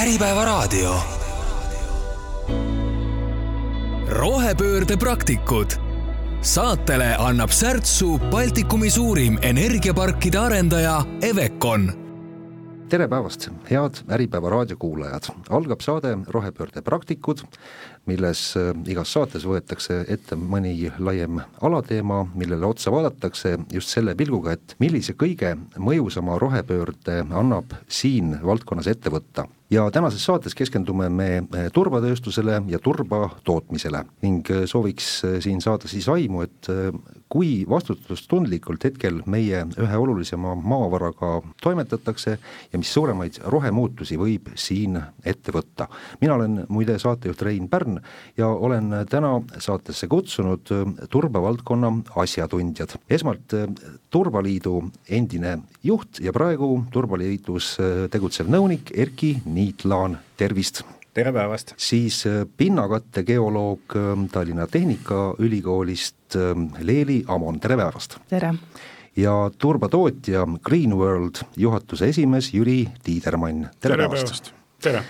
Äripäevaraadio. rohepöörde praktikud. saatele annab särtsu Baltikumi suurim energiaparkide arendaja Evecon tere päevast, head Äripäeva raadiokuulajad, algab saade Rohepöörde praktikud, milles äh, igas saates võetakse ette mõni laiem alateema, millele otsa vaadatakse just selle pilguga, et millise kõige mõjusama rohepöörde annab siin valdkonnas ette võtta ja tänases saates keskendume me eh, turbatööstusele ja turbatootmisele ning eh, sooviks eh, siin saada siis aimu, et kui vastutustundlikult hetkel meie ühe olulisema maavaraga toimetatakse ja mis suuremaid rohemuutusi võib siin ette võtta. mina olen muide saatejuht Rein Pärn ja olen täna saatesse kutsunud turbavaldkonna asjatundjad. esmalt Turbaliidu endine juht ja praegu Turbaliidus tegutsev nõunik Erki Nii Niitlaan, tervist! tere päevast! siis äh, pinnakatte geoloog Tallinna Tehnikaülikoolist Leeli Amon, tere päevast! tere! ja turbatootja Green World juhatuse esimees Jüri Tiidermann, tere, tere päevast! tere!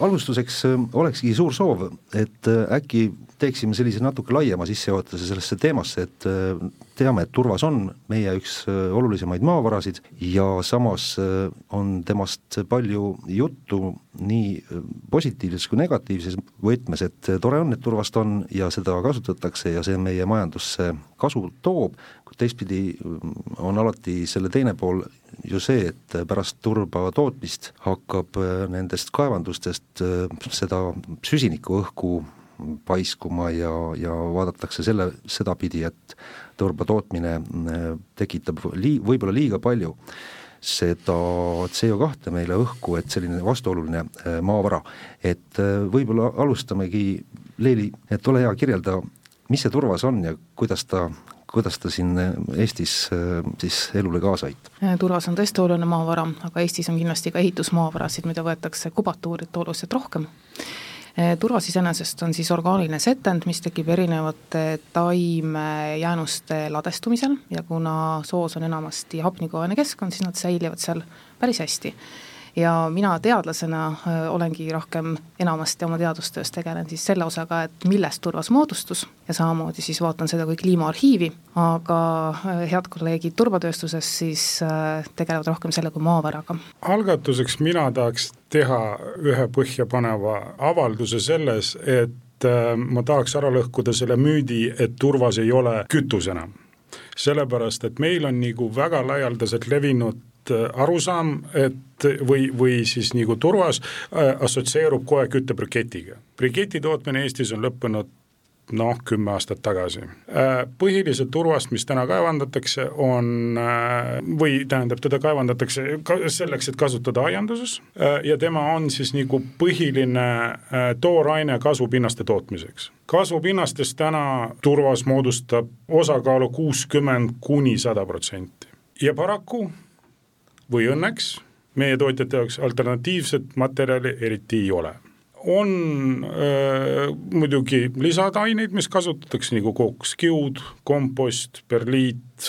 alustuseks olekski suur soov, et äkki teeksime sellise natuke laiema sissejuhatuse sellesse teemasse, et äh, teame, et turvas on meie üks äh, olulisemaid maavarasid ja samas äh, on temast palju juttu nii positiivses kui negatiivses võtmes, et tore on, et turvast on ja seda kasutatakse ja see meie majandusse kasu toob, kuid teistpidi on alati selle teine pool ju see, et pärast turba tootmist hakkab nendest kaevandustest seda süsinikku õhku paiskuma ja, ja vaadatakse selle, sedapidi, et turba tootmine äh, tekitab lii-, võib-olla liiga palju seda CO2 meile õhku, et selline vastuoluline äh, maavara. et äh, võib-olla alustamegi, Leeli, et ole hea, kirjelda, mis see turvas on ja kuidas ta kuidas ta siin Eestis siis elule kaasa aitab? turvas on tõesti oluline maavara, aga Eestis on kindlasti ka ehitusmaavarasid, mida võetakse kubatuurilt oluliselt rohkem turvas iseenesest on siis orgaaniline setend, mis tekib erinevate taimejäänuste ladestumisel ja kuna soos on enamasti hapnikuaine keskkond, siis nad säilivad seal päris hästi ja mina teadlasena äh, olengi rohkem enamasti oma teadustöös tegelen siis selle osaga, et millest turvas moodustus ja samamoodi siis vaatan seda kui kliimaarhiivi, aga äh, head kolleegid turbatööstuses siis äh, tegelevad rohkem selle kui maavaraga. algatuseks mina tahaks teha ühe põhjapaneva avalduse selles, et ma tahaks ära lõhkuda selle müüdi, et turvas ei ole kütus enam sellepärast, et meil on nagu väga laialdaselt levinud arusaam, et või, või siis nagu turvas äh, assotsieerub kohe küttebriketiga. briketi tootmine Eestis on lõppenud noh, kümme aastat tagasi. Äh, põhiliselt turvast, mis täna kaevandatakse, on või tähendab, teda kaevandatakse ka selleks, et kasutada aianduses ja tema on siis nagu põhiline tooraine kasvupinnaste tootmiseks. kasvupinnastest täna turvas moodustab osakaalu kuuskümmend kuni sada protsenti ja paraku või õnneks meie tootjate jaoks alternatiivset materjali eriti ei ole. on öö, muidugi lisataineid, mis kasutatakse nagu kokskiud, kompost, perliit,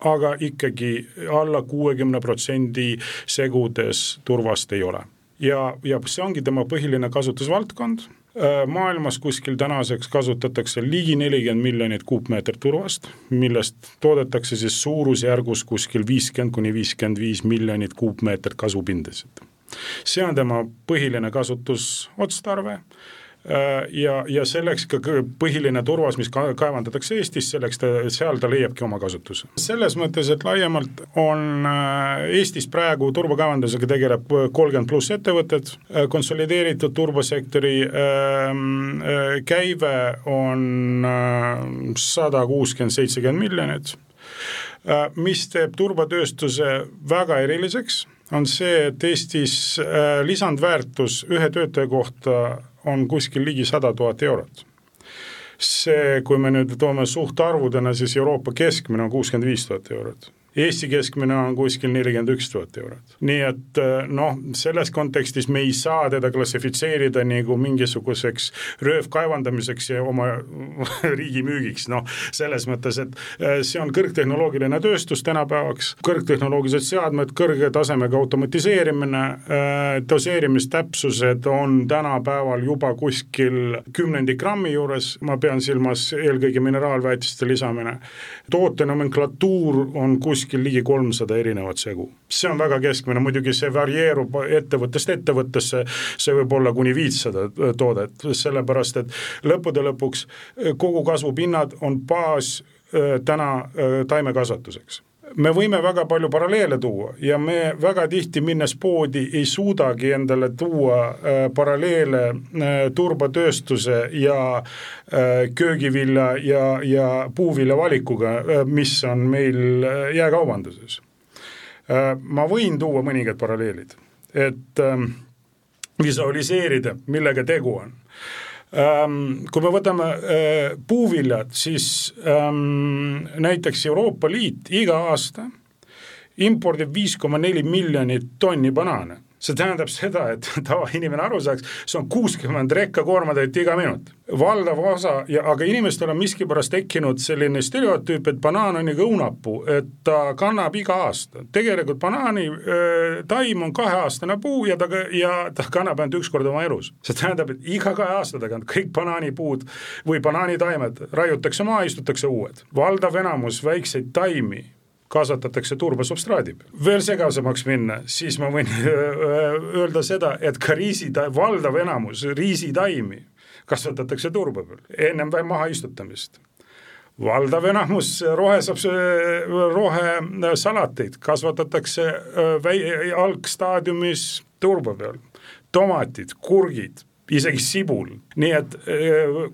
aga ikkagi alla kuuekümne protsendi segudes turvast ei ole. ja, ja see ongi tema põhiline kasutusvaldkond maailmas kuskil tänaseks kasutatakse ligi nelikümmend miljonit kuupmeetrit turvast, millest toodetakse siis suurusjärgus kuskil viiskümmend kuni viiskümmend viis miljonit kuupmeetrit kasvupindasid. see on tema põhiline kasutusotstarve Äh, ja, ja selleks ka põhiline turvas, mis kaevandatakse Eestis, selleks ta, seal ta leiabki oma kasutuse. selles mõttes, et laiemalt on äh, Eestis praegu turbakaevandusega tegeleb kolmkümmend pluss ettevõtet, äh, konsolideeritud turbasektori ähm, käive on sada kuuskümmend, seitsekümmend miljonit, mis teeb turbatööstuse väga eriliseks, on see, et Eestis lisandväärtus ühe töötaja kohta on kuskil ligi sada tuhat eurot. see, kui me nüüd toome suhtarvudena, siis Euroopa keskmine on kuuskümmend viis tuhat eurot Eesti keskmine on kuskil nelikümmend üks tuhat eurot. nii et äh, noh, selles kontekstis me ei saa teda klassifitseerida nagu mingisuguseks röövkaevandamiseks ja oma riigi müügiks, noh, selles mõttes, et äh, see on kõrgtehnoloogiline tööstus tänapäevaks, kõrgtehnoloogilised seadmed, kõrge tasemega automatiseerimine, doseerimistäpsused on tänapäeval juba kuskil kümnendi grammi juures, ma pean silmas eelkõige mineraalväetiste lisamine. toote nomenklatuur on kuskil ligi kolmsada erinevat segu. see on väga keskmine, muidugi see varieerub ettevõttest ettevõttesse, see võib olla kuni viissada toodet, sellepärast et lõppude lõpuks kogu kasvupinnad on baas äh, täna äh, taimekasvatuseks me võime väga palju paralleele tuua ja me väga tihti minnes poodi ei suudagi endale tuua äh, paralleele äh, turbatööstuse ja äh, köögivilja ja, ja puuvilja valikuga äh,, mis on meil äh, jääkaubanduses äh,. ma võin tuua mõningad paralleelid, et äh, visualiseerida, millega tegu on Ähm, kui me võtame äh, puuviljad, siis ähm, näiteks Euroopa Liit iga aasta impordib viis koma neli miljonit tonni banaane see tähendab seda, et tavainimene aru saaks, see on kuuskümmend rekkakoormatäit iga minut. valdav osa ja, aga inimestel on miskipärast tekkinud selline stereotüüp, et banaan on nagu õunapuu, et ta kannab iga aasta. tegelikult banaani äh, taim on kaheaastane puu ja ta, ja ta kannab ainult üks kord oma elus. see tähendab, et iga kahe aasta tagant kõik banaanipuud või banaanitaimed raiutakse maha, istutakse uued. valdav enamus väikseid taimi kasvatatakse turbasubstraadi peal. veel segasemaks minna, siis ma võin öelda seda, et ka riisita-, valdav enamus riisitaimi kasvatatakse turba peal, ennem või maha istutamist valdav enamus rohesaps-, rohesalateid kasvatatakse väi-, algstaadiumis turba peal. tomatid, kurgid, isegi sibul, nii et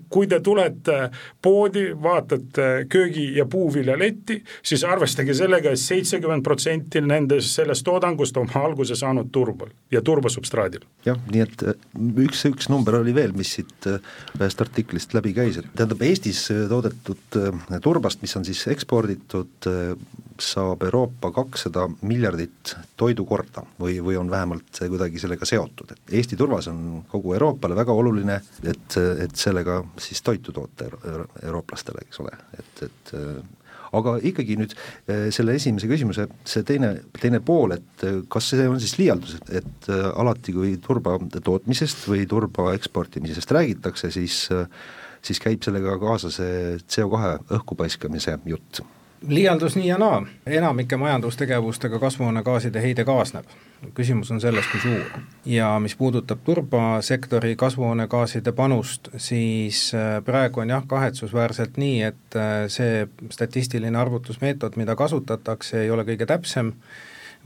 kui te tulete poodi, vaatate köögi- ja puuviljaletti, siis arvestage sellega et, et seitsekümmend protsenti nendest, sellest toodangust on alguse saanud turbal ja turbasubstraadil. jah, nii et üks, üks number oli veel, mis siit ühest artiklist läbi käis, et tähendab, Eestis toodetud turbast, mis on siis eksporditud, saab Euroopa kakssada miljardit toidukorda või, või on vähemalt kuidagi sellega seotud, et Eesti turvas on kogu Euroopale väga oluline, et, et sellega siis toitu toota euro, eurooplastele, eks ole, et, et aga ikkagi nüüd selle esimese küsimuse see teine, teine pool, et kas see on siis liialdus, et alati, kui turba tootmisest või turba eksportimisest räägitakse, siis siis käib sellega kaasa see CO2 õhku paiskamise jutt liialdus nii ja naa, enamike majandustegevustega kasvuhoonegaaside heide kaasneb. küsimus on selles, kui suur. ja mis puudutab turbasektori kasvuhoonegaaside panust, siis äh, praegu on jah, kahetsusväärselt nii, et äh, see statistiline arvutusmeetod, mida kasutatakse, ei ole kõige täpsem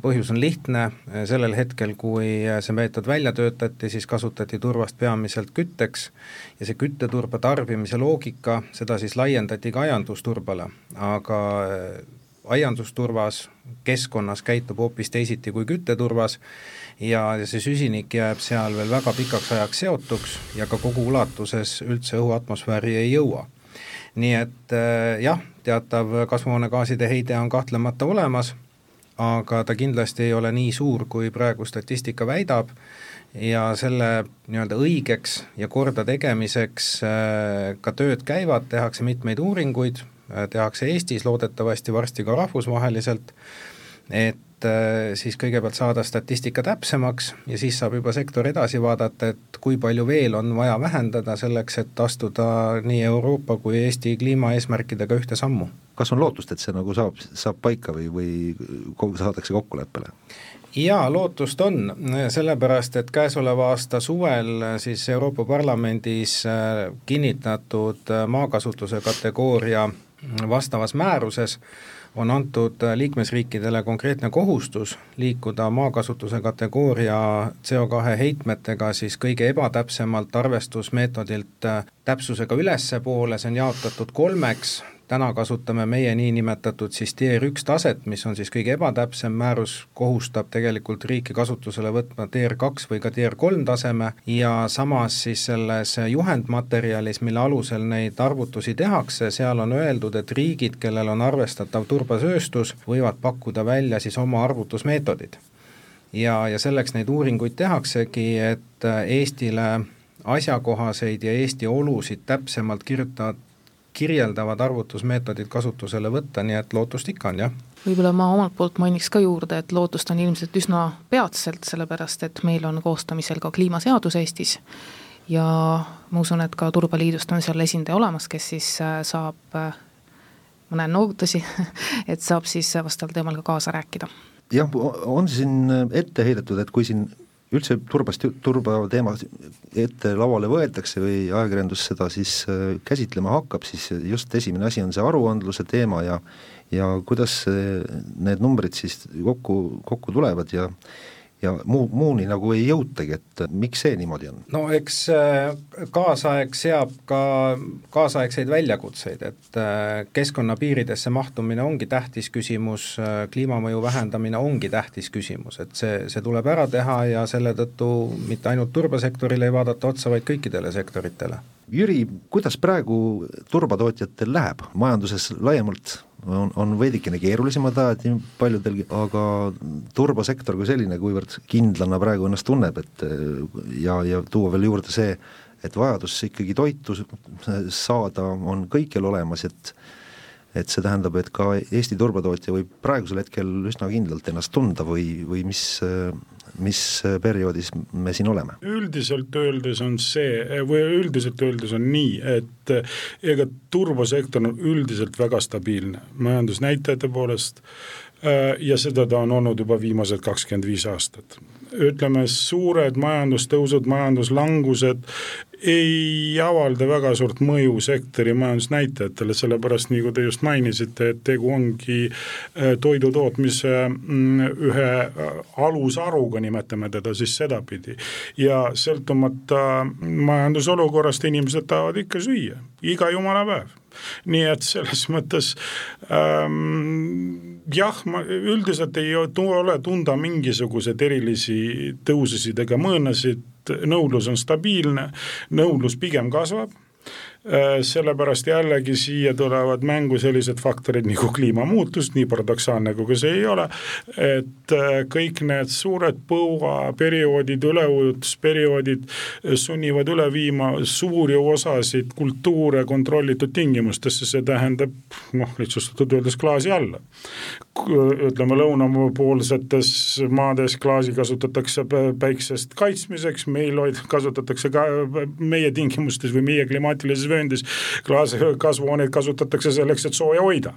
põhjus on lihtne, sellel hetkel, kui see meetod välja töötati, siis kasutati turvast peamiselt kütteks ja see kütteturba tarbimise loogika, seda siis laiendati ka aiandusturbale, aga äh, aiandusturvas, keskkonnas käitub hoopis teisiti kui kütteturvas ja see süsinik jääb seal veel väga pikaks ajaks seotuks ja ka kogu ulatuses üldse õhuatmosfääri ei jõua. nii et äh, jah, teatav kasvuhoonegaaside heide on kahtlemata olemas aga ta kindlasti ei ole nii suur, kui praegu statistika väidab. Ja selle nii-öelda õigeks ja korda tegemiseks äh, ka tööd käivad, tehakse mitmeid uuringuid, äh, tehakse Eestis, loodetavasti varsti ka rahvusvaheliselt, et äh, siis kõigepealt saada statistika täpsemaks ja siis saab juba sektor edasi vaadata, et kui palju veel on vaja vähendada selleks, et astuda nii Euroopa kui Eesti kliimaeesmärkidega ühte sammu kas on lootust, et see nagu saab, saab paika või, või saadakse kokkuleppele? jaa, lootust on, sellepärast et käesoleva aasta suvel siis Euroopa Parlamendis äh, kinnitatud äh, maakasutuse kategooria vastavas määruses on antud äh, liikmesriikidele konkreetne kohustus liikuda maakasutuse kategooria CO2 heitmetega siis kõige ebatäpsemalt arvestusmeetodilt täpsusega ülespoole, see on jaotatud kolmeks, täna kasutame meie niinimetatud siis tier üks taset, mis on siis kõige ebatäpsem, määrus kohustab tegelikult riiki kasutusele võtma tier kaks või ka tier kolm taseme ja samas siis selles juhendmaterjalis, mille alusel neid arvutusi tehakse, seal on öeldud, et riigid, kellel on arvestatav turbasööstus, võivad pakkuda välja siis oma arvutusmeetodid. ja, ja selleks neid uuringuid tehaksegi, et Eestile asjakohaseid ja Eesti olusid täpsemalt kirjutavad kirjeldavad arvutusmeetodid kasutusele võtta, nii et lootust ikka on, jah. võib-olla ma omalt poolt mainiks ka juurde, et lootust on ilmselt üsna peatselt, sellepärast et meil on koostamisel ka kliimaseadus Eestis ja ma usun, et ka Turbaliidust on seal esindaja olemas, kes siis äh, saab, äh, ma näen noogutusi et saab siis vastaval teemal ka kaasa rääkida. jah, on siin ette heidetud, et kui siin üldse turbast, turbateema ette lauale võetakse või ajakirjandus seda siis äh, käsitlema hakkab, siis just esimene asi on see aruandluse teema ja ja kuidas need numbrid siis kokku, kokku tulevad ja ja muu, muuni nagu ei jõutagi, et miks see niimoodi on? no eks äh, kaasaeg seab ka kaasaegseid väljakutseid, et äh, keskkonna piiridesse mahtumine ongi tähtis küsimus, äh, kliimamõju vähendamine ongi tähtis küsimus, et see, see tuleb ära teha ja selle tõttu mitte ainult turbasektorile ei vaadata otsa, vaid kõikidele sektoritele. Jüri, kuidas praegu turbatootjatel läheb? Majanduses laiemalt, on, on veidikene keerulisemad ajad nii paljudelgi, aga turbasektor kui selline, kuivõrd kindlana praegu ennast tunneb, et ja, ja tuua veel juurde see, et vajadus ikkagi toitu saada on kõikjal olemas, et et see tähendab, et ka Eesti turbatootja võib praegusel hetkel üsna kindlalt ennast tunda või, või mis mis perioodis me siin oleme? üldiselt öeldes on see, või üldiselt öeldes on nii, et ega turbosektor on üldiselt väga stabiilne majandusnäitajate poolest äh, ja seda ta on olnud juba viimased kakskümmend viis aastat. ütleme, suured majandustõusud, majanduslangused ei avalda väga suurt mõju sektori majandusnäitajatele, sellepärast nagu te just mainisite, et tegu ongi äh, toidutootmise mm, ühe äh, alusharuga, nimetame teda siis sedapidi. ja sõltumata majandusolukorrast inimesed tahavad ikka süüa, iga jumala päev nii et selles mõttes ähm, jah, ma üldiselt ei ole tunda mingisuguseid erilisi tõususid ega mõõnasid, nõudlus on stabiilne, nõudlus pigem kasvab Äh, sellepärast jällegi siia tulevad mängu sellised faktorid nagu kliimamuutus, nii paradoksaalne kui see ei ole, et äh, kõik need suured põuaperioodid, üleujutusperioodid äh, sunnivad üle viima suuri osasid kultuure kontrollitud tingimustesse, see tähendab noh, lihtsustatult öeldes klaasi alla. Ütleme, lõunapoolsetes maades klaasi kasutatakse päiksest kaitsmiseks, meil kasutatakse ka meie tingimustes või meie klimaatilises vööndis klaas, kasvuhooneid kasutatakse selleks, et sooja hoida.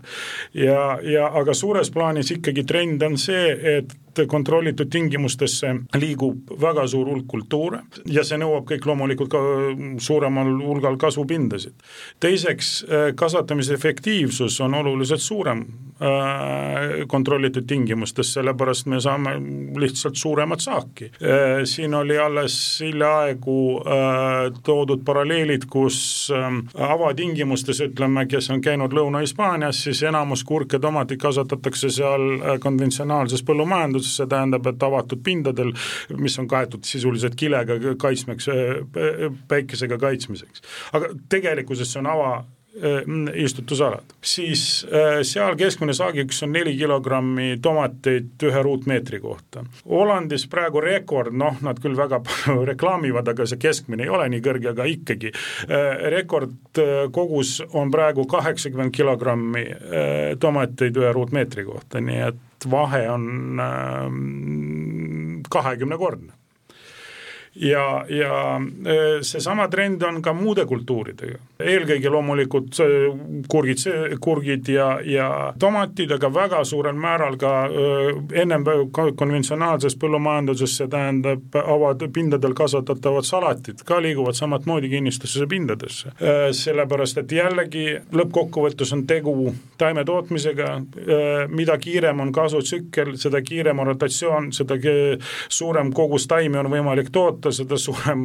ja, ja aga suures plaanis ikkagi trend on see, et kontrollitud tingimustesse liigub väga suur hulk kultuure ja see nõuab kõik loomulikult ka suuremal hulgal kasvupindasid. teiseks, kasvatamise efektiivsus on oluliselt suurem äh, kontrollitud tingimustes, sellepärast me saame lihtsalt suuremat saaki. Äh, siin oli alles hiljaaegu äh, toodud paralleelid, kus avatingimustes ütleme, kes on käinud Lõuna-Hispaanias, siis enamus kurke, tomateid kasvatatakse seal konventsionaalses põllumajanduses, see tähendab, et avatud pindadel, mis on kaetud sisuliselt kilega kaitsmeks, päikesega kaitsmiseks. aga tegelikkuses see on ava Äh, istutusalad, siis äh, seal keskmine saagiks on neli kilogrammi tomateid ühe ruutmeetri kohta. Hollandis praegu rekord, noh, nad küll väga palju reklaamivad, aga see keskmine ei ole nii kõrge, aga ikkagi, äh, rekordkogus on praegu kaheksakümmend kilogrammi tomateid ühe ruutmeetri kohta, nii et vahe on kahekümnekordne ja, ja e, seesama trend on ka muude kultuuridega, eelkõige loomulikult kurgid, kurgid ja, ja tomatid, aga väga suurel määral ka e, ennem konventsionaalses põllumajanduses, see tähendab avapindadel kasvatatavad salatid ka liiguvad samamoodi kinnistuse pindadesse. E, sellepärast, et jällegi lõppkokkuvõttes on tegu taimetootmisega, mida kiirem on kasvutsükkel, seda kiirem on rotatsioon, seda suurem kogus taimi on võimalik toota, toota, seda suurem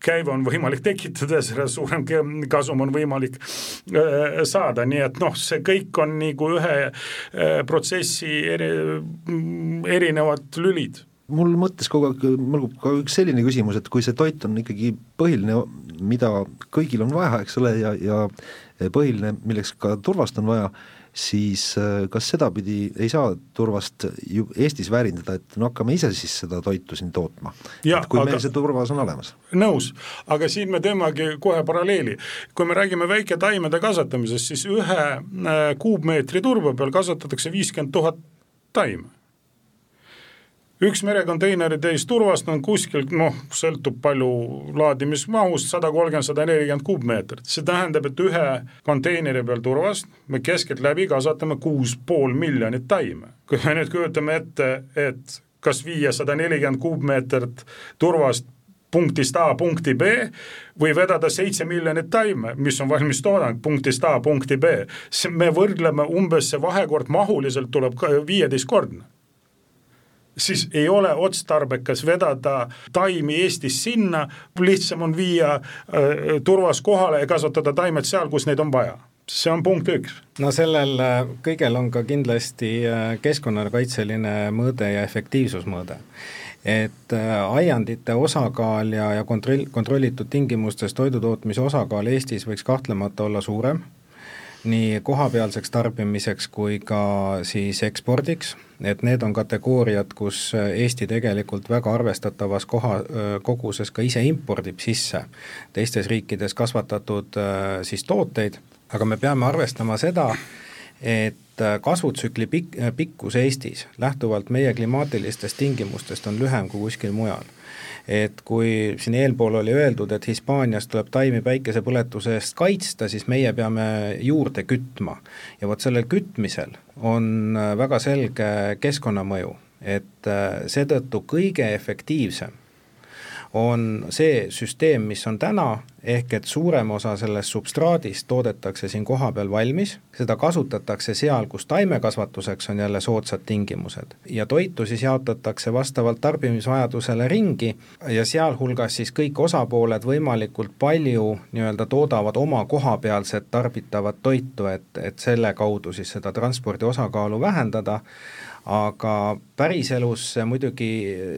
käive on võimalik tekitada, seda suurem kasum on võimalik saada, nii et noh, see kõik on nagu ühe protsessi eri, erinevad lülid. Mul mõttes kogu aeg mõlgub ka üks selline küsimus, et kui see toit on ikkagi põhiline, mida kõigil on vaja, eks ole, ja, ja põhiline, milleks ka turvast on vaja, siis äh, kas sedapidi ei saa turvast ju Eestis väärindada, et no hakkame ise siis seda toitu siin tootma, kui aga, meil see turvas on olemas? nõus, aga siin me teemegi kohe paralleeli. kui me räägime väiketaimede kasvatamisest, siis ühe äh, kuupmeetri turba peal kasvatatakse viiskümmend tuhat taime üks merekonteineri täis turvast on kuskil noh, sõltub palju laadimismahust, sada kolmkümmend, sada nelikümmend kuupmeetrit. see tähendab, et ühe konteineri peal turvast me keskeltläbi kasvatame kuus pool miljonit taime. kui me nüüd kujutame ette, et kas viia sada nelikümmend kuupmeetrit turvast punktist A punkti B või vedada seitse miljonit taime, mis on valmis toodang punktist A punkti B. me võrdleme umbes see vahekord mahuliselt tuleb viieteistkordne siis ei ole otstarbekas vedada taimi Eestist sinna, lihtsam on viia äh, turvas kohale ja kasvatada taimed seal, kus neid on vaja see on punkt üks. no sellel äh, kõigel on ka kindlasti äh, keskkonnakaitseline mõõde ja efektiivsusmõõde. et äh, aiandite osakaal ja, ja kontroll, kontrollitud tingimustes toidutootmise osakaal Eestis võiks kahtlemata olla suurem nii kohapealseks tarbimiseks kui ka siis ekspordiks, et need on kategooriad, kus Eesti tegelikult väga arvestatavas koha, koguses ka ise impordib sisse teistes riikides kasvatatud siis tooteid, aga me peame arvestama seda, et kasvutsükli pik-, pikkus Eestis lähtuvalt meie klimaatilistest tingimustest on lühem kui kuskil mujal et kui siin eelpool oli öeldud, et Hispaanias tuleb taimi päikesepõletuse eest kaitsta, siis meie peame juurde kütma. ja vot sellel kütmisel on väga selge keskkonnamõju, et äh, seetõttu kõige efektiivsem on see süsteem, mis on täna, ehk et suurem osa sellest substraadist toodetakse siin kohapeal valmis, seda kasutatakse seal, kus taimekasvatuseks on jälle soodsad tingimused. ja toitu siis jaotatakse vastavalt tarbimisvajadusele ringi ja sealhulgas siis kõik osapooled võimalikult palju nii-öelda toodavad oma kohapealset tarbitavat toitu, et, et selle kaudu siis seda transpordi osakaalu vähendada aga päriselus see muidugi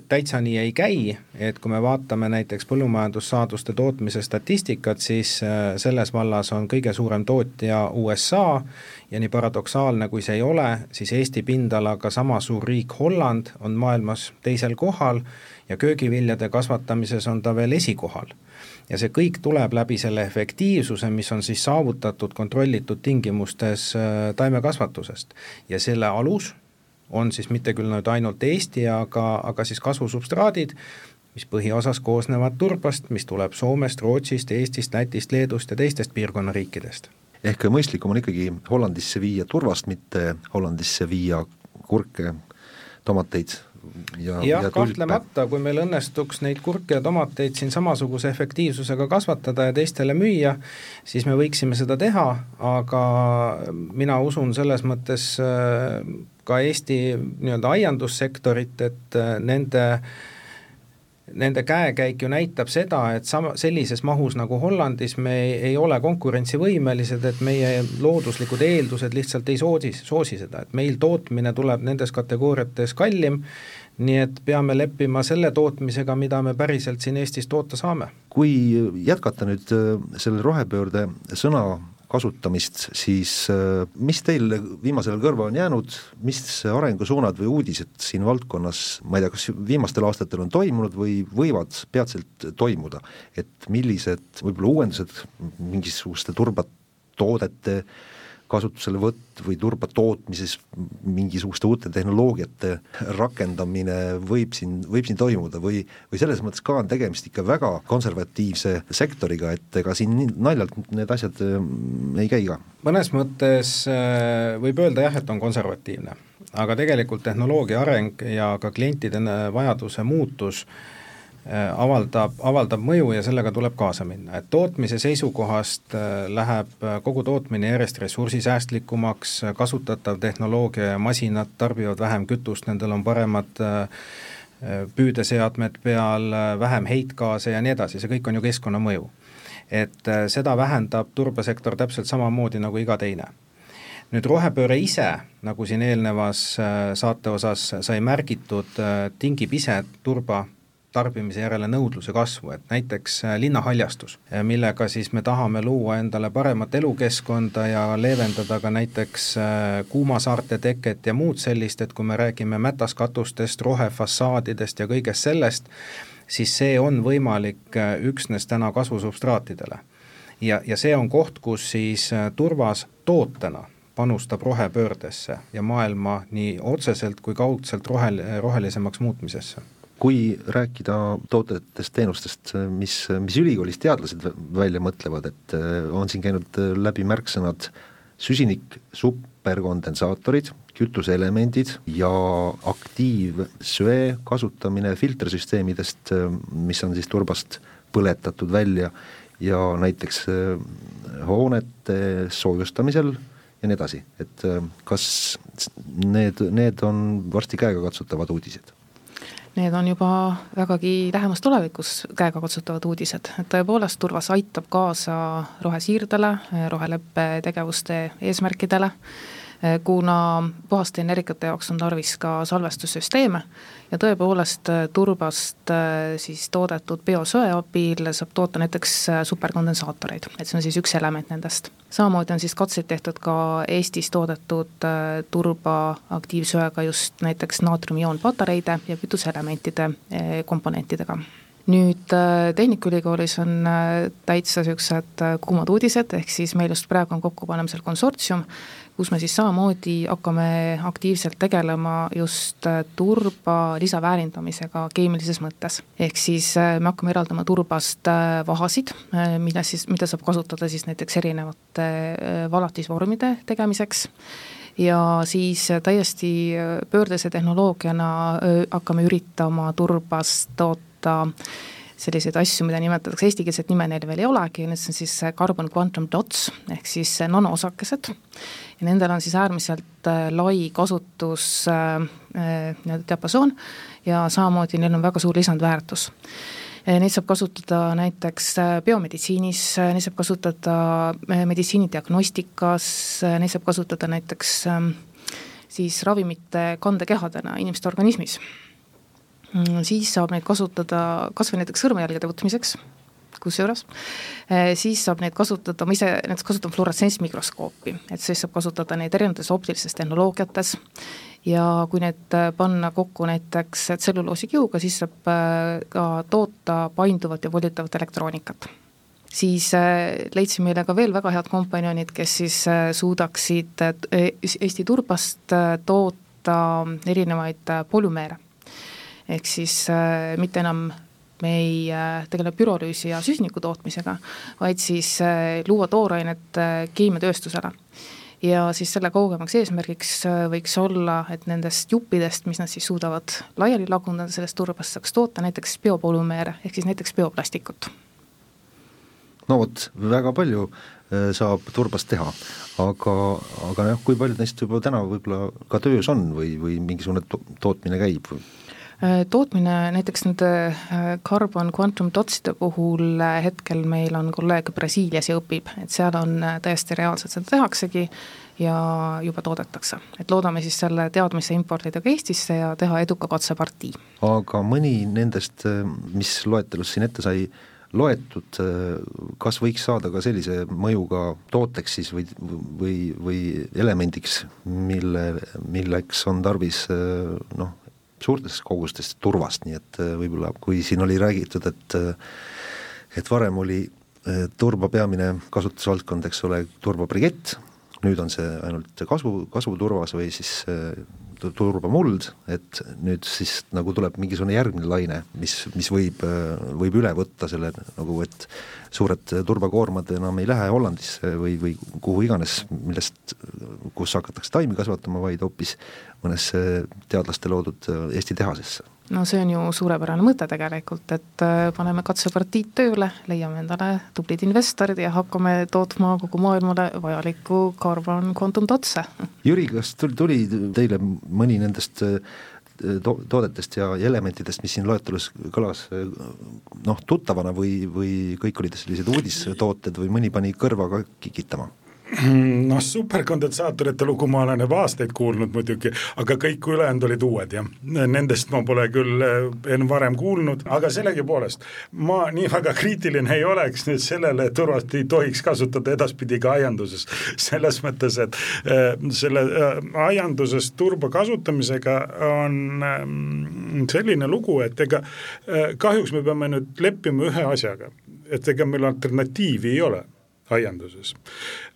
täitsa nii ei käi, et kui me vaatame näiteks põllumajandussaaduste tootmise statistikat, siis äh, selles vallas on kõige suurem tootja USA ja nii paradoksaalne, kui see ei ole, siis Eesti pindalaga sama suur riik Holland on maailmas teisel kohal ja köögiviljade kasvatamises on ta veel esikohal ja see kõik tuleb läbi selle efektiivsuse, mis on siis saavutatud kontrollitud tingimustes äh, taimekasvatusest. ja selle alus on siis mitte küll nüüd ainult Eesti, aga, aga siis kasvusubstraadid, mis põhiosas koosnevad turbast, mis tuleb Soomest, Rootsist, Eestist, Lätist, Leedust ja teistest piirkonna riikidest. ehk mõistlikum on ikkagi Hollandisse viia turvast, mitte Hollandisse viia kurke, tomateid ja, ja, ja kahtlemata, kui meil õnnestuks neid kurke ja tomateid siin samasuguse efektiivsusega kasvatada ja teistele müüa, siis me võiksime seda teha, aga mina usun selles mõttes äh, ka Eesti nii-öelda aiandussektorit, et äh, nende Nende käekäik ju näitab seda, et sama, sellises mahus nagu Hollandis me ei, ei ole konkurentsivõimelised, et meie looduslikud eeldused lihtsalt ei soosi, soosi seda, et meil tootmine tuleb nendes kategooriates kallim, nii et peame leppima selle tootmisega, mida me päriselt siin Eestis toota saame. kui jätkata nüüd äh, selle rohepöörde sõna kasutamist, siis äh, mis teil viimasel ajal kõrva on jäänud, mis arengusuunad või uudised siin valdkonnas, ma ei tea, kas viimastel aastatel on toimunud või võivad peatselt toimuda, et millised võib-olla uuendused mingisuguste turbatoodete äh, kasutuselevõtt või turba tootmises mingisuguste uute tehnoloogiate rakendamine võib siin, võib siin toimuda või, või selles mõttes ka on tegemist ikka väga konservatiivse sektoriga, et ega siin naljalt need asjad mm, ei käi ka? mõnes mõttes äh, võib öelda jah, et on konservatiivne, aga tegelikult tehnoloogia areng ja ka klientide vajaduse muutus äh, Äh, avaldab, avaldab mõju ja sellega tuleb kaasa minna, et tootmise seisukohast äh, läheb äh, kogu tootmine järjest ressursisäästlikumaks, kasutatav tehnoloogia ja masinad tarbivad vähem kütust, nendel on paremad püüdeseadmed peal, vähem heitgaase ja nii edasi, see kõik on ju keskkonnamõju. et seda vähendab turbasektor täpselt samamoodi nagu iga teine. Nüüd rohepööre ise, nagu siin eelnevas saate osas sai märgitud, tingib ise turba tarbimise järele nõudluse kasvu, et näiteks äh, linnahaljastus, äh, millega siis me tahame luua endale paremat elukeskkonda ja leevendada ka näiteks äh, kuumasaarte teket ja muud sellist, et kui me räägime mätaskatustest, rohefassaadidest ja kõigest sellest, siis see on võimalik üksnes täna kasvusubstraatidele. ja, ja see on koht, kus siis turvas tootena panustab rohepöördesse ja maailma nii otseselt kui kaudselt rohel-, rohelisemaks muutmisesse kui rääkida toodetest, teenustest, mis, mis ülikoolis teadlased välja mõtlevad, et äh, on siin käinud äh, läbi märksõnad süsinik, superkondensaatorid, kütuseelemendid ja aktiivsöe kasutamine filtrsüsteemidest, äh, mis on siis turbast põletatud välja ja näiteks hoonete soojustamisel ja nii edasi, et kas need, need on varsti käegakatsutavad uudised need on juba vägagi lähemas tulevikus käegakatsutavad uudised, et tõepoolest Turvas aitab kaasa rohesiirdele, roheleppe tegevuste eesmärkidele, kuna puhaste energiate jaoks on tarvis ka salvestussüsteeme ja tõepoolest turbast siis toodetud biosöe abil saab toota näiteks superkondensaatoreid, et see on siis üks element nendest. Samamoodi on siis katseid tehtud ka Eestis toodetud turba aktiivsöega just näiteks naatriumioonpatareide ja kütuseelementide komponentidega. Nüüd Tehnikaülikoolis on täitsa niisugused kuumad uudised, ehk siis meil just praegu on kokkupanemisel konsortsium, kus me siis samamoodi hakkame aktiivselt tegelema just äh, turba lisaväärindamisega keemilises mõttes. ehk siis äh, me hakkame eraldama turbast äh, vahasid, mida siis, mida saab kasutada siis näiteks erinevate valatisvormide tegemiseks, ja siis täiesti pöördese tehnoloogiana hakkame üritama turbast toota selliseid asju, mida nimetatakse, eestikeelset nime neil veel ei olegi, need on siis carbon quantum dots ehk siis nanoosakesed. Ja nendel on siis äärmiselt äh, lai kasutus äh, äh, nii-öelda diapasoon ja samamoodi neil on väga suur lisandväärtus. Neid saab kasutada näiteks biomeditsiinis, neid saab kasutada meditsiinidiagnostikas, neid saab kasutada näiteks ähm, siis ravimite kandekehadena inimeste organismis siis saab neid kasutada kas või näiteks sõrmejälgede võtmiseks, kusjuures, eh, siis saab neid kasutada, ma ise näiteks kasutan fluoressentsmikroskoopi, et siis saab kasutada neid erinevates optilistes tehnoloogiates. Ja kui need eh, panna kokku näiteks tselluloosikihguga, siis saab eh, ka toota painduvat ja volitavat elektroonikat. Siis leidsin meile ka veel väga head kompanjonid, kes siis suudaksid Eesti turbast toota erinevaid polümeere ehk siis äh, mitte enam me ei äh, tegele pürolüüsi ja süsiniku tootmisega, vaid siis äh, luua toorainet äh, keemiatööstusele. ja siis selle kaugemaks eesmärgiks võiks olla, et nendest juppidest, mis nad siis suudavad laiali lagundada, sellest turbast saaks toota näiteks biopolümeere, ehk siis näiteks bioplastikut. no vot, väga palju saab turbast teha, aga, aga jah, kui paljud neist juba täna võib-olla ka töös on või, või mingisugune to tootmine käib? Äh, tootmine näiteks nende äh, carbon quantum dotside puhul äh, hetkel meil on kolleeg Brasiilias ja õpib, et seal on täiesti reaalselt seda tehaksegi ja juba toodetakse. et loodame siis selle teadmise importida ka Eestisse ja teha eduka katsepartii. aga mõni nendest, mis loetelus siin ette sai, loetud, kas võiks saada ka sellise mõjuga tooteks siis või, või, või elemendiks, mille, milleks on tarvis noh, suurtest kogustest turvast, nii et äh, võib-olla kui siin oli räägitud, et äh, et varem oli äh, turba peamine kasutusvaldkond, eks ole, turbabrikett, nüüd on see ainult kasvu, kasvuturvas või siis turbamuld, et nüüd siis nagu tuleb mingisugune järgmine laine, mis, mis võib, võib üle võtta selle nagu, et suured turbakoormad enam ei lähe Hollandisse või, või kuhu iganes, millest, kus hakatakse taimi kasvatama, vaid hoopis mõnesse teadlaste loodud Eesti tehasesse no see on ju suurepärane mõte tegelikult, et äh, paneme katsepartiid tööle, leiame endale tublid investorid ja hakkame tootma kogu maailmale vajalikku carbon quantum dotse. Jüri, kas tuli, tuli teile mõni nendest äh, to-, toodetest ja, elementidest, mis siin loetelus kõlas noh, tuttavana või, või kõik olid sellised uudistooted või mõni pani kõrva ka kikitama? noh, superkondensaatorite lugu ma olen juba aastaid kuulnud muidugi, aga kõik ülejäänud olid uued jah. Nendest ma pole küll eh, enne varem kuulnud, aga sellegipoolest ma nii väga kriitiline ei oleks nüüd sellele, et turvast ei tohiks kasutada edaspidi ka aianduses. selles mõttes, et äh, selle äh, aianduses turba kasutamisega on äh, selline lugu, et ega kahjuks me peame nüüd leppima ühe asjaga, et ega meil alternatiivi ei ole aianduses.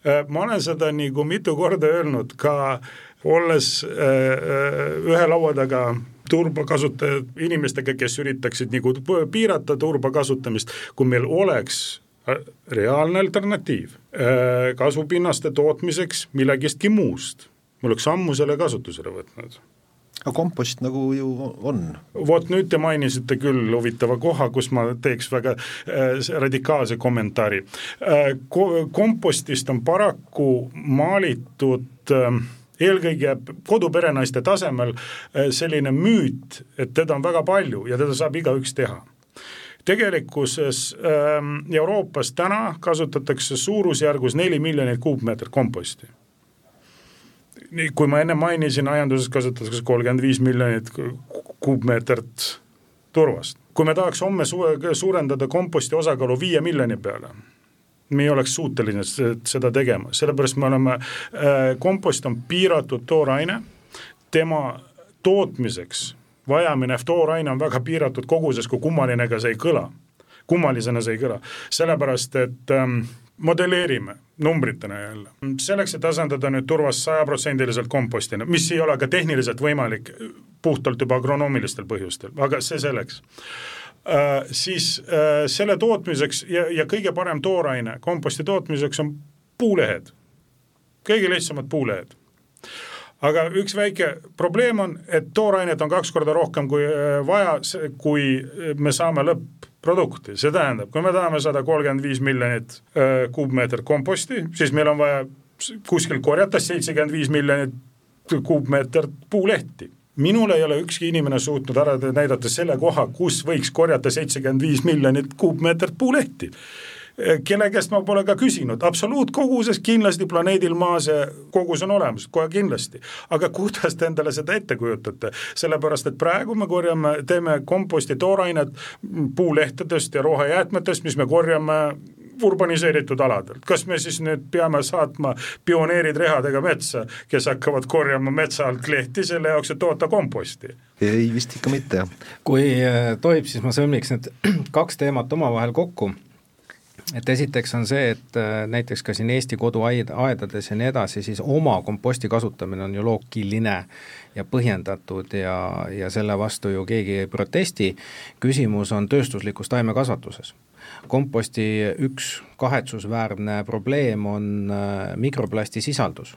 Äh, ma olen seda nagu mitu korda öelnud ka olles äh, äh, ühe laua taga turbakasutajad, inimestega, kes üritaksid nagu piirata turba kasutamist, kui meil oleks reaalne alternatiiv kasvupinnaste tootmiseks millegistki muust, me oleks ammu selle kasutusele võtnud aga kompost nagu ju on. vot nüüd te mainisite küll huvitava koha, kus ma teeks väga äh, radikaalse kommentaari äh, ko. kompostist on paraku maalitud äh, eelkõige koduperenaiste tasemel äh, selline müüt, et teda on väga palju ja teda saab igaüks teha tegelikkuses äh, Euroopas täna kasutatakse suurusjärgus neli miljonit kuupmeetrit komposti nii, kui ma enne mainisin, aianduses kasutatakse kolmkümmend viis miljonit kuupmeetrit turvast. kui me tahaks homme su-, suurendada komposti osakaalu viie miljoni peale, me ei oleks suutelised seda tegema, sellepärast me oleme äh,, kompost on piiratud tooraine, tema tootmiseks vajaminev tooraine on väga piiratud koguses, kui kummaline ka see ei kõla, kummalisena see ei kõla, sellepärast et ähm, modelleerime numbritena jälle, selleks, et asendada nüüd turvast sajaprotsendiliselt kompostina, mis ei ole ka tehniliselt võimalik puhtalt juba agronoomilistel põhjustel, aga see selleks. Äh,. siis äh, selle tootmiseks ja, ja kõige parem tooraine komposti tootmiseks on puulehed, kõige lihtsamad puulehed aga üks väike probleem on, et toorainet on kaks korda rohkem kui äh, vaja, kui me saame lõpp-produkti, see tähendab, kui me tahame sada kolmkümmend viis miljonit äh, kuupmeetrit komposti, siis meil on vaja kuskil korjata seitsekümmend viis miljonit kuupmeetrit puulehti. Minul ei ole ükski inimene suutnud ära näidata selle koha, kus võiks korjata seitsekümmend viis miljonit kuupmeetrit puulehti kelle käest ma pole ka küsinud, absoluutkoguses kindlasti planeedil Maa see kogus on olemas, kohe kindlasti. aga kuidas te endale seda ette kujutate, sellepärast et praegu me korjame, teeme komposti toorainet puulehtedest ja rohejäätmetest, mis me korjame urbaniseeritud aladelt, kas me siis nüüd peame saatma pioneerid rehadega metsa, kes hakkavad korjama metsa alt lehti selle jaoks, et toota komposti? ei, vist ikka mitte, jah. kui äh, tohib, siis ma sõlmiks need kaks teemat omavahel kokku et esiteks on see, et äh, näiteks ka siin Eesti koduaed, aedades ja nii edasi, siis oma komposti kasutamine on ju loogiline ja põhjendatud ja, ja selle vastu ju keegi ei protesti, küsimus on tööstuslikus taimekasvatuses. Komposti üks kahetsusväärne probleem on äh, mikroplasti sisaldus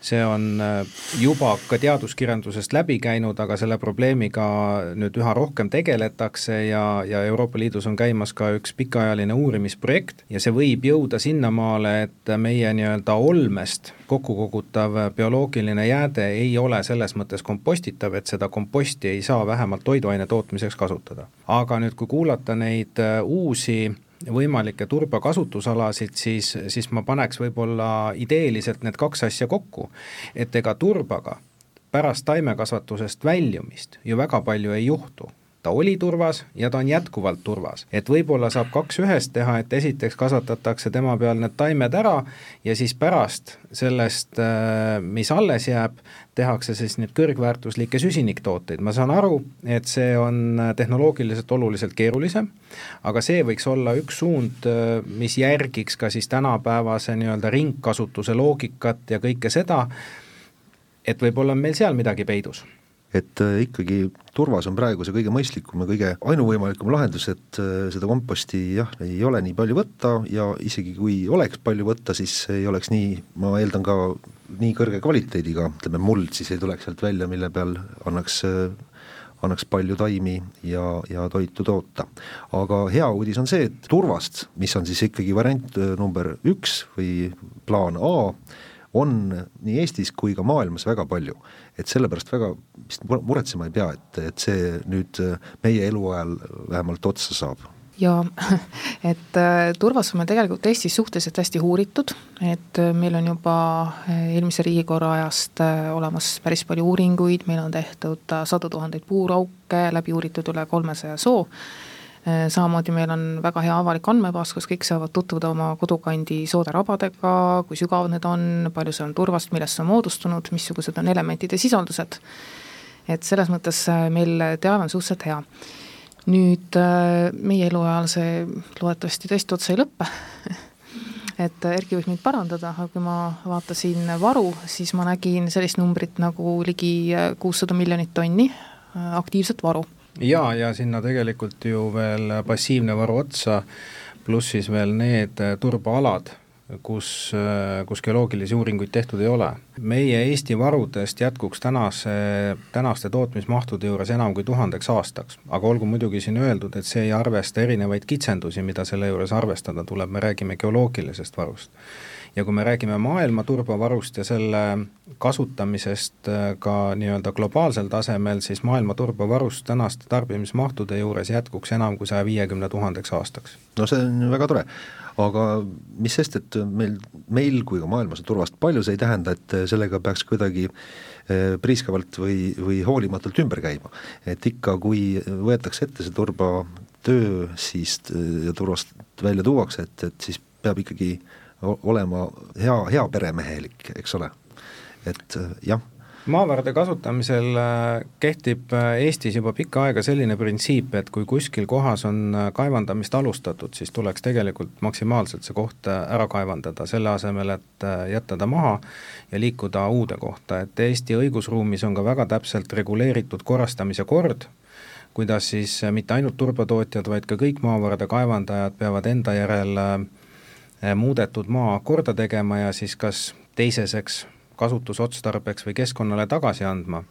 see on äh, juba ka teaduskirjandusest läbi käinud, aga selle probleemiga nüüd üha rohkem tegeletakse ja, ja Euroopa Liidus on käimas ka üks pikaajaline uurimisprojekt ja see võib jõuda sinnamaale, et meie nii-öelda olmest kokku kogutav bioloogiline jääde ei ole selles mõttes kompostitav, et seda komposti ei saa vähemalt toiduaine tootmiseks kasutada. aga nüüd, kui kuulata neid äh, uusi võimalikke turbakasutusalasid, siis, siis ma paneks võib-olla ideeliselt need kaks asja kokku. et ega turbaga pärast taimekasvatusest väljumist ju väga palju ei juhtu ta oli turvas ja ta on jätkuvalt turvas. et võib-olla saab kaks ühest teha, et esiteks kasvatatakse tema peal need taimed ära ja siis pärast sellest, äh, mis alles jääb, tehakse siis neid kõrgväärtuslikke süsiniktooteid, ma saan aru, et see on tehnoloogiliselt oluliselt keerulisem, aga see võiks olla üks suund, äh, mis järgiks ka siis tänapäevase nii-öelda ringkasutuse loogikat ja kõike seda, et võib-olla on meil seal midagi peidus et äh, ikkagi turvas on praegu see kõige mõistlikum ja kõige ainuvõimalikum lahendus, et äh, seda komposti jah, ei ole nii palju võtta ja isegi kui oleks palju võtta, siis ei oleks nii, ma eeldan ka nii kõrge kvaliteediga, ütleme muld siis ei tuleks sealt välja, mille peal annaks annaks palju taimi ja, ja toitu toota. aga hea uudis on see, et turvast, mis on siis ikkagi variant äh, number üks või plaan A, on nii Eestis kui ka maailmas väga palju. et sellepärast väga vist muretsema ei pea, et, et see nüüd meie eluajal vähemalt otsa saab ja et äh, turvas on tegelikult Eestis suhteliselt hästi uuritud, et äh, meil on juba äh, eelmise riigikorra ajast olemas päris palju uuringuid, meil on tehtud sadu tuhandeid puurauke, läbi uuritud üle kolmesaja soo, samamoodi meil on väga hea avalik andmebaas, kus kõik saavad tutvuda oma kodukandi soode rabadega, kui sügav need on, palju see on turvast, millest see on moodustunud, missugused on elementide sisaldused. Et selles mõttes meil teave on suhteliselt hea nüüd äh, meie eluajal see loodetavasti tõesti otsa ei lõppe et äh, Erki võib mind parandada, aga kui ma vaatasin varu, siis ma nägin sellist numbrit nagu ligi äh, kuussada miljonit tonni aktiivset varu. jaa, ja sinna tegelikult ju veel passiivne varu otsa, pluss siis veel need turbaalad kus, kus geoloogilisi uuringuid tehtud ei ole. meie Eesti varudest jätkuks tänase, tänaste tootmismahtude juures enam kui tuhandeks aastaks, aga olgu muidugi siin öeldud, et see ei arvesta erinevaid kitsendusi, mida selle juures arvestada tuleb, me räägime geoloogilisest varust ja kui me räägime maailma turbavarust ja selle kasutamisest äh, ka nii-öelda globaalsel tasemel, siis maailma turbavarust tänaste tarbimismahtude juures jätkuks enam kui saja viiekümne tuhandeks aastaks. no see on väga tore aga mis sest, et meil, meil kui ka maailmas on turvast palju, see ei tähenda, et sellega peaks kuidagi eh, priiskavalt või, või hoolimatult ümber käima. et ikka, kui võetakse ette see turbatöö, siis ja turvast välja tuuakse, et, et siis peab ikkagi olema hea, hea peremehelik, eks ole. et jah maavarade kasutamisel äh, kehtib äh, Eestis juba pikka aega selline printsiip, et kui kuskil kohas on äh, kaevandamist alustatud, siis tuleks tegelikult maksimaalselt see koht ära kaevandada, selle asemel, et jätta ta maha ja liikuda uude kohta, et Eesti õigusruumis on ka väga täpselt reguleeritud korrastamise kord, kuidas siis mitte ainult turbatootjad, vaid ka kõik maavarade kaevandajad peavad enda järel muudetud maa korda tegema ja siis kas teiseseks kasutusotstarbeks või keskkonnale tagasi andma.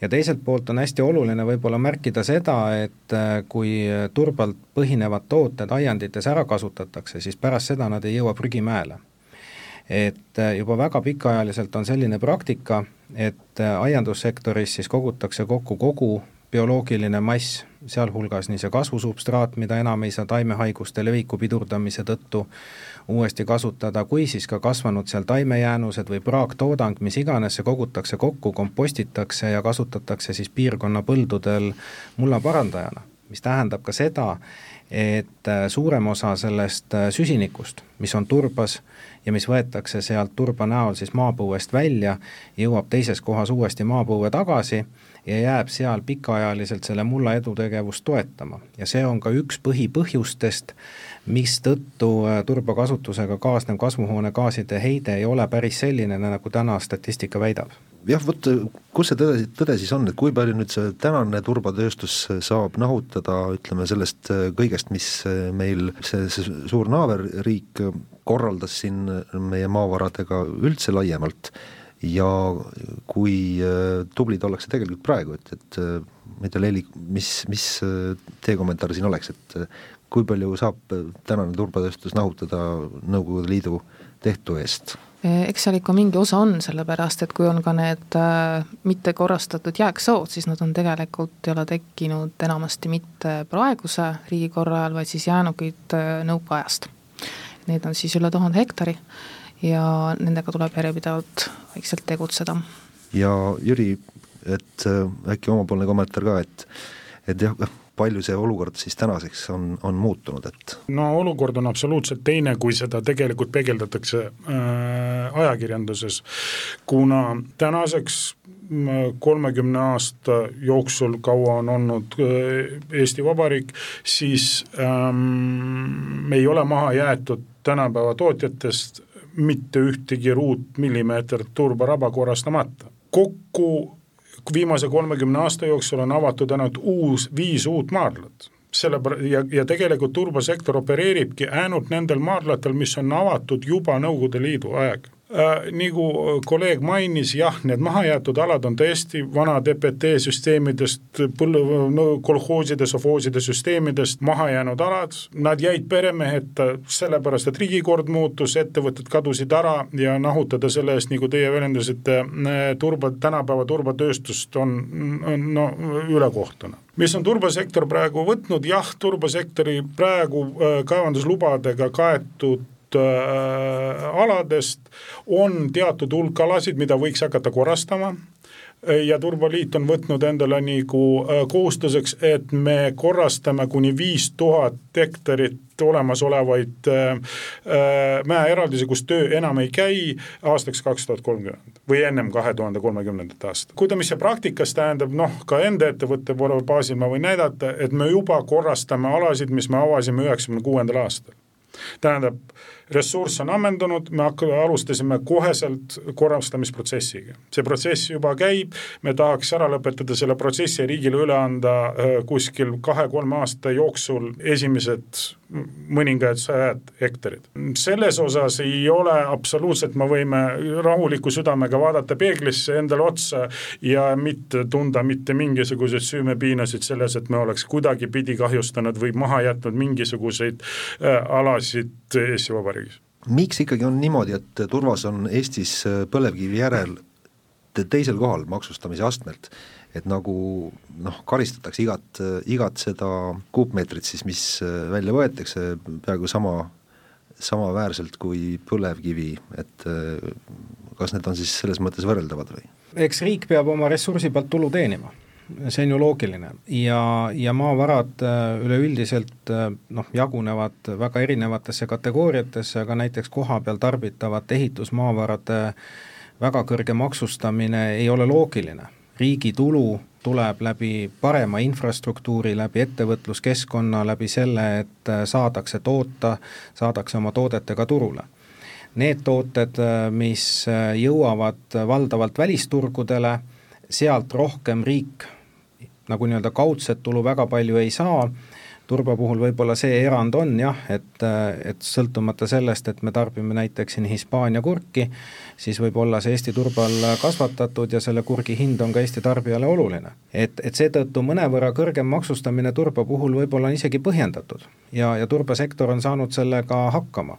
ja teiselt poolt on hästi oluline võib-olla märkida seda, et äh, kui turbalt põhinevad tooted aiandites ära kasutatakse, siis pärast seda nad ei jõua prügimäele et äh, juba väga pikaajaliselt on selline praktika, et äh, aiandussektoris siis kogutakse kokku kogu bioloogiline mass, sealhulgas nii see kasvusubstraat, mida enam ei saa taimehaiguste leviku pidurdamise tõttu uuesti kasutada, kui siis ka kasvanud seal taimejäänused või praaktoodang, mis iganes, see kogutakse kokku, kompostitakse ja kasutatakse siis piirkonna põldudel mulla parandajana, mis tähendab ka seda, et äh, suurem osa sellest äh, süsinikust, mis on turbas ja mis võetakse sealt turba näol siis maapõuest välja, jõuab teises kohas uuesti maapõue tagasi ja jääb seal pikaajaliselt selle mulla edutegevust toetama. ja see on ka üks põhipõhjustest, mistõttu äh, turbakasutusega kaasnev kasvuhoonegaaside heide ei ole päris selline, nagu täna statistika väidab. jah, vot kus see tõde, tõde siis on, et kui palju nüüd see tänane turbatööstus saab nahutada, ütleme sellest äh, kõigest, mis äh, meil see, see suur naaberriik korraldas siin meie maavaradega üldse laiemalt ja kui tublid ollakse tegelikult praegu, et, et ma ei tea, Leeli, mis, mis teie kommentaar siin oleks, et kui palju saab tänane turbatööstus nahutada Nõukogude Liidu tehtu eest? eks seal ikka mingi osa on, sellepärast et kui on ka need äh, mitte korrastatud jääksood, siis nad on tegelikult, ei ole tekkinud enamasti mitte praeguse riigikorra ajal, vaid siis jäänukid äh, nõukaajast. Neid on siis üle tuhande hektari ja nendega tuleb järjepidevalt vaikselt tegutseda. ja Jüri, et äh, äkki omapoolne kommentaar ka, et et jah, palju see olukord siis tänaseks on, on muutunud, et? no olukord on absoluutselt teine, kui seda tegelikult peegeldatakse äh, ajakirjanduses, kuna tänaseks äh, kolmekümne aasta jooksul, kaua on olnud äh, Eesti Vabariik, siis ähm, ei ole maha jäetud tänapäeva tootjatest mitte ühtegi ruutmillimeetrit turbaraba korrastamata. kokku viimase kolmekümne aasta jooksul on avatud ainult uus, viis uut maardlat. Sellepär- ja, ja tegelikult turbasektor opereeribki ainult nendel maardlatel, mis on avatud juba Nõukogude Liidu aeg nagu kolleeg mainis, jah, need mahajäetud alad on tõesti vanad EPT süsteemidest, põllu- no,, kolhooside, sovhooside süsteemidest maha jäänud alad, nad jäid peremeheta sellepärast, et riigikord muutus, ettevõtted kadusid ära ja nahutada selle eest, nagu teie väljendasite, turba, tänapäeva turbatööstust on, on no ülekohtune. Mis on turbasektor praegu võtnud, jah, turbasektori praegu äh, kaevanduslubadega kaetud äh, aladest on teatud hulk alasid, mida võiks hakata korrastama ja Turbaliit on võtnud endale nagu äh, kohustuseks, et me korrastame kuni viis tuhat hektarit olemasolevaid äh, äh, mäeeraldisi, kus töö enam ei käi aastaks kaks tuhat kolmkümmend või ennem kahe tuhande kolmekümnendat aastat. kuida, mis see praktikas tähendab, noh, ka enda ettevõtte baasil ma võin näidata, et me juba korrastame alasid, mis me avasime üheksakümne kuuendal aastal. tähendab ressurss on ammendunud, me hakkame, alustasime koheselt korrastamisprotsessiga. see protsess juba käib, me tahaks ära lõpetada selle protsessi ja riigile üle anda äh, kuskil kahe-kolme aasta jooksul esimesed mõningad sajad hektarid. selles osas ei ole absoluutselt, me võime rahuliku südamega vaadata peeglisse endale otsa ja mitte tunda mitte mingisuguseid süümepiinasid selles, et me oleks kuidagipidi kahjustanud või maha jätnud mingisuguseid äh, alasid Eesti Vabariigis. Miks ikkagi on niimoodi, et Turvas on Eestis põlevkivi järel teisel kohal maksustamise astmelt, et nagu noh, karistatakse igat, igat seda kuupmeetrit siis, mis välja võetakse, peaaegu sama, samaväärselt kui põlevkivi, et kas need on siis selles mõttes võrreldavad või? eks riik peab oma ressursi pealt tulu teenima see on ju loogiline ja, ja maavarad üleüldiselt noh, jagunevad väga erinevatesse kategooriatesse, aga näiteks kohapeal tarbitavate ehitusmaavarade väga kõrge maksustamine ei ole loogiline riigi tulu tuleb läbi parema infrastruktuuri, läbi ettevõtluskeskkonna, läbi selle, et äh, saadakse toota, saadakse oma toodetega turule. Need tooted, äh, mis äh, jõuavad valdavalt välisturgudele, sealt rohkem riik nagu nii-öelda kaudset tulu väga palju ei saa turba puhul võib-olla see erand on jah, et, et sõltumata sellest, et me tarbime näiteks siin Hispaania kurki, siis võib olla see Eesti turbal kasvatatud ja selle kurgi hind on ka Eesti tarbijale oluline. et, et seetõttu mõnevõrra kõrgem maksustamine turba puhul võib-olla on isegi põhjendatud ja, ja turbasektor on saanud sellega hakkama.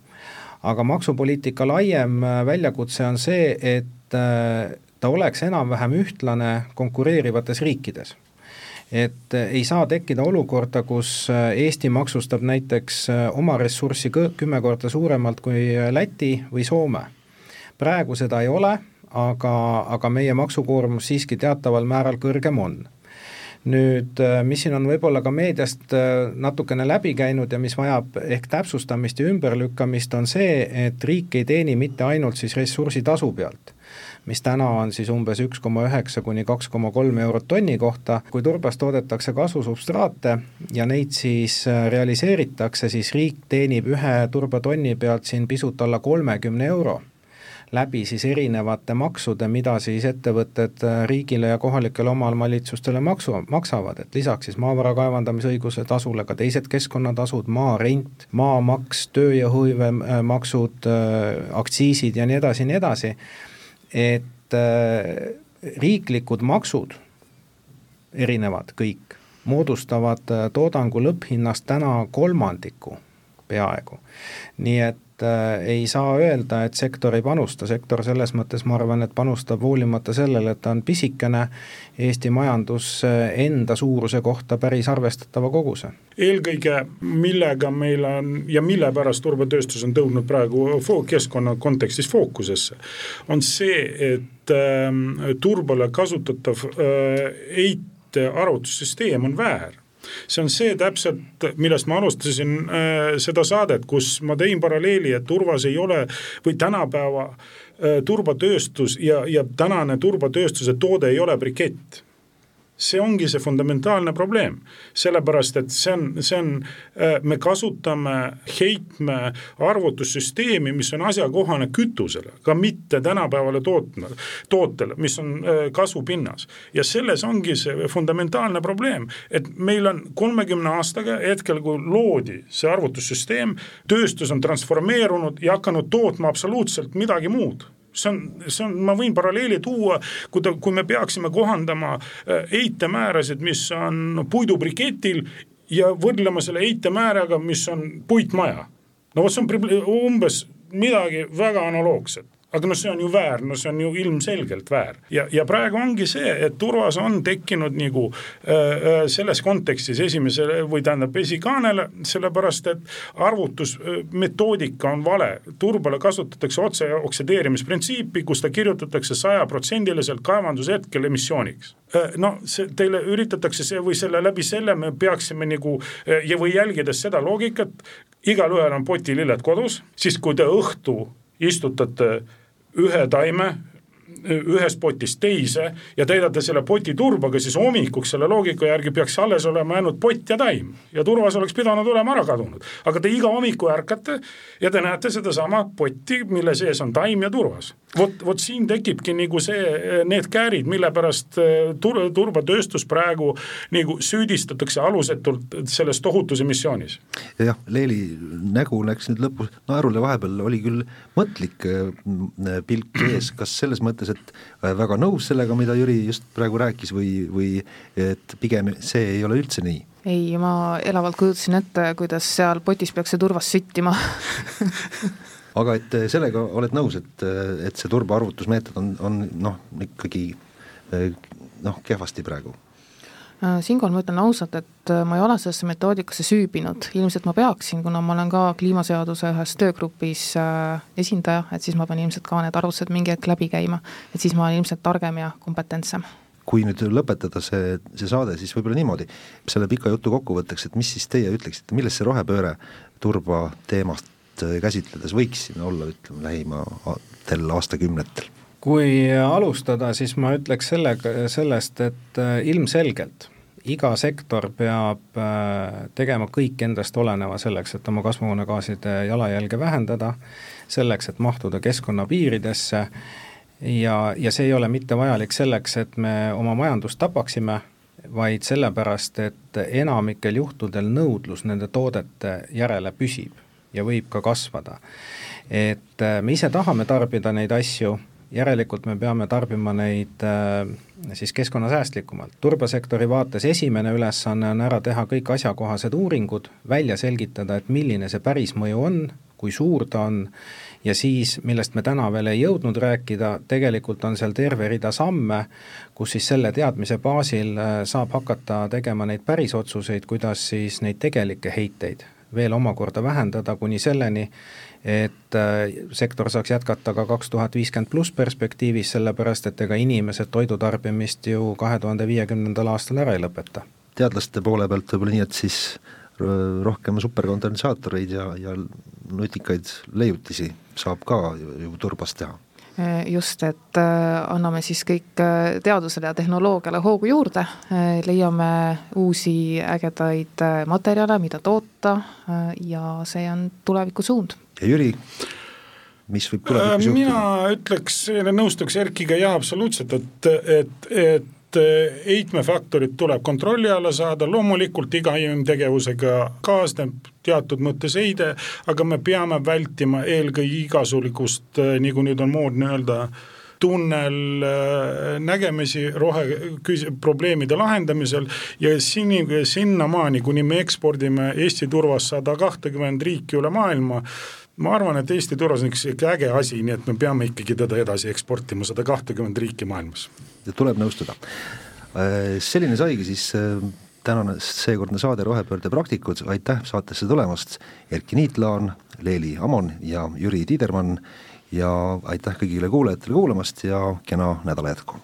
aga maksupoliitika laiem väljakutse on see, et ta oleks enam-vähem ühtlane konkureerivates riikides. Et eh, ei saa tekkida olukorda, kus eh, Eesti maksustab näiteks eh, oma ressurssi kümme korda suuremalt kui Läti või Soome. praegu seda ei ole, aga, aga meie maksukoormus siiski teataval määral kõrgem on. Nüüd, mis siin on võib-olla ka meediast natukene läbi käinud ja mis vajab ehk täpsustamist ja ümberlükkamist, on see, et riik ei teeni mitte ainult siis ressursitasu pealt, mis täna on siis umbes üks koma üheksa kuni kaks koma kolm eurot tonni kohta, kui turbast toodetakse kasvusubstraate ja neid siis äh, realiseeritakse, siis riik teenib ühe turbatonni pealt siin pisut alla kolmekümne euro läbi siis erinevate maksude, mida siis ettevõtted äh, riigile ja kohalikele omavalitsustele maksu, maksavad, et lisaks siis maavara kaevandamisõiguse tasule ka teised keskkonnatasud, maa rent, maamaks, tööjõuhõivemaksud, äh, aktsiisid ja nii edasi ja nii edasi et äh, riiklikud maksud, erinevad kõik, moodustavad äh, toodangu lõpphinnast täna kolmandiku peaaegu. nii et äh, ei saa öelda, et sektor ei panusta, sektor selles mõttes, ma arvan, et panustab hoolimata sellele, et ta on pisikene, Eesti majandus enda suuruse kohta päris arvestatava koguse. eelkõige, millega meil on ja mille pärast turbatööstus on tõudnud praegu keskkonna kontekstis fookusesse, on see, et äh, turbale kasutatav äh, heite arvutussüsteem on väär see on see täpselt, millest ma alustasin äh, seda saadet, kus ma tõin paralleeli, et turvas ei ole või tänapäeva äh, turbatööstus ja, ja tänane turbatööstuse toode ei ole brikett see ongi see fundamentaalne probleem, sellepärast et see on, see on, äh, me kasutame heitme arvutussüsteemi, mis on asjakohane kütusele, ka mitte tänapäevale tootma, tootele, mis on äh, kasvupinnas. ja selles ongi see fundamentaalne probleem, et meil on kolmekümne aastaga hetkel, kui loodi see arvutussüsteem, tööstus on transformeerunud ja hakanud tootma absoluutselt midagi muud see on, see on, ma võin paralleeli tuua, kui ta, kui me peaksime kohandama heitemäärasid, mis on puidubriketil ja võrdlema selle heitemääraga, mis on puitmaja. no vot, see on umbes midagi väga analoogset aga noh, see on ju väär, no see on ju ilmselgelt väär ja, ja praegu ongi see, et turvas on tekkinud nagu äh, äh selles kontekstis esimesele või tähendab esikaanele, sellepärast et arvutusmetoodika on vale. turbale kasutatakse otse oksideerimisprintsiipi, kus ta kirjutatakse sajaprotsendiliselt kaevandushetkel emissiooniks äh,. no see teile üritatakse see või selle läbi selle me peaksime nagu äh, ja, või jälgides seda loogikat, igalühel on potililled kodus, siis kui te õhtu istutate ühe taime ühest potist teise ja täidate selle poti turbaga, siis hommikuks selle loogika järgi peaks alles olema ainult pott ja taim. ja turvas oleks pidanud olema ära kadunud. aga te iga hommiku ärkate ja te näete sedasama potti, mille sees on taim ja turvas. Vot, vot siin tekibki nagu see, need käärid, mille pärast eh, tur-, turbatööstus praegu nagu süüdistatakse alusetult selles tohutus emissioonis. jah, Leeli nägu läks nüüd lõpus naerule, vahepeal oli küll mõtlik eh, pilk ees, kas selles mõttes, et väga nõus sellega, mida Jüri just praegu rääkis või, või et pigem see ei ole üldse nii? ei, ma elavalt kujutasin ette, kuidas seal potis peaks see turvas süttima aga et äh, sellega oled nõus, et, äh, et see turbaarvutusmeetod on, on noh, ikkagi noh, kehvasti praegu. Äh, siinkohal ma ütlen ausalt, et äh, ma ei ole sellesse metoodikasse süübinud, ilmselt ma peaksin, kuna ma olen ka kliimaseaduse ühes töögrupis äh, esindaja, et siis ma pean ilmselt ka need arvutused mingi hetk läbi käima, et siis ma olen ilmselt targem ja kompetentsem. Kui nüüd lõpetada see, see saade, siis võib-olla niimoodi, selle pika jutu kokkuvõtteks, et mis siis teie ütleksite, milles see rohepööre turba teemast käsitledes võiks siin olla, ütleme, lähimatel aastakümnetel? kui alustada, siis ma ütleks sellega, sellest, et äh, ilmselgelt iga sektor peab äh, tegema kõik endast oleneva selleks, et oma kasvuhoonegaaside jalajälge vähendada, selleks, et mahtuda keskkonna piiridesse ja, ja see ei ole mitte vajalik selleks, et me oma majandust tapaksime, vaid sellepärast, et enamikel juhtudel nõudlus nende toodete järele püsib ja võib ka kasvada. et äh, me ise tahame tarbida neid asju järelikult me peame tarbima neid äh, siis keskkonnasäästlikumalt. turbasektori vaates esimene ülesanne on ära teha kõik asjakohased uuringud, välja selgitada, et milline see päris mõju on, kui suur ta on, ja siis, millest me täna veel ei jõudnud rääkida, tegelikult on seal terve rida samme, kus siis selle teadmise baasil äh, saab hakata tegema neid päris otsuseid, kuidas siis neid tegelikke heiteid veel omakorda vähendada kuni selleni, et äh, sektor saaks jätkata ka kaks tuhat viiskümmend pluss perspektiivis, sellepärast et ega inimesed toidutarbimist ju kahe tuhande viiekümnendal aastal ära ei lõpeta. teadlaste poole pealt võib-olla nii, et siis rohkem superkondensaatoreid ja, ja nutikaid leiutisi saab ka ju turbast teha äh, just, et äh, anname siis kõik teadusele ja tehnoloogiale hoogu juurde, leiame uusi ägedaid materjale, mida toota ja see on tuleviku suund ja Jüri, mis võib tulevikus juhtuda? mina ütleks, nõustuks Erkiga jah, absoluutselt, et, et, et heitmefaktorid tuleb kontrolli alla saada, loomulikult iga inimtegevusega kaasneb teatud mõttes heide, aga me peame vältima eelkõige igasugust, nagu nüüd on moodne öelda, tunnel nägemisi rohe probleemide lahendamisel ja sini, sinnamaani, kuni me ekspordime Eesti turvas sada kahtekümmend riiki üle maailma, ma arvan, et Eesti turvas on üks ikka äge asi, nii et me peame ikkagi teda edasi eksportima sada kahtekümmend riiki maailmas. tuleb nõustuda. Äh, selline saigi siis äh, tänane seekordne saade Rohepöörde praktikud, aitäh saatesse tulemast, Erki Niitlaan, Leeli Amon ja Jüri Tiidermann ja aitäh kõigile kuulajatele kuulamast ja kena nädala jätku!